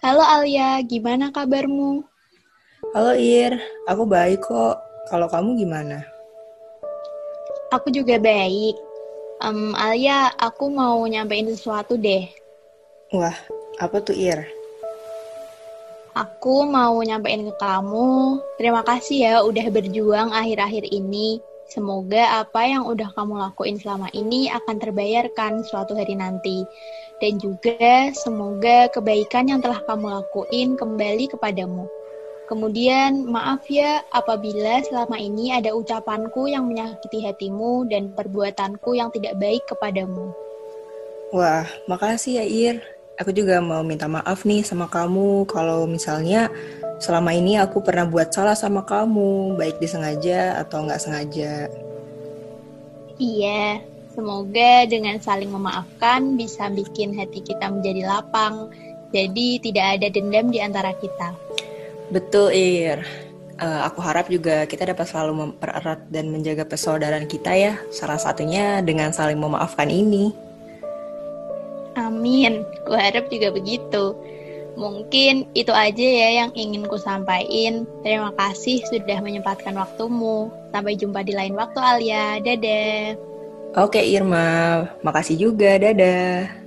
Halo Alia, gimana kabarmu? Halo Ir, aku baik kok. Kalau kamu gimana? Aku juga baik. Um, Alia, aku mau nyampein sesuatu deh. Wah, apa tuh Ir? Aku mau nyampein ke kamu, terima kasih ya udah berjuang akhir-akhir ini. Semoga apa yang udah kamu lakuin selama ini akan terbayarkan suatu hari nanti. Dan juga semoga kebaikan yang telah kamu lakuin kembali kepadamu. Kemudian, maaf ya apabila selama ini ada ucapanku yang menyakiti hatimu dan perbuatanku yang tidak baik kepadamu. Wah, makasih ya Ir. Aku juga mau minta maaf nih sama kamu kalau misalnya selama ini aku pernah buat salah sama kamu, baik disengaja atau nggak sengaja. Iya, Semoga dengan saling memaafkan bisa bikin hati kita menjadi lapang. Jadi tidak ada dendam di antara kita. Betul, Ir. Uh, aku harap juga kita dapat selalu mempererat dan menjaga persaudaraan kita ya. Salah satunya dengan saling memaafkan ini. Amin. Ku harap juga begitu. Mungkin itu aja ya yang ingin ku sampaikan. Terima kasih sudah menyempatkan waktumu. Sampai jumpa di lain waktu Alia. Dadah. Oke Irma, makasih juga. Dadah.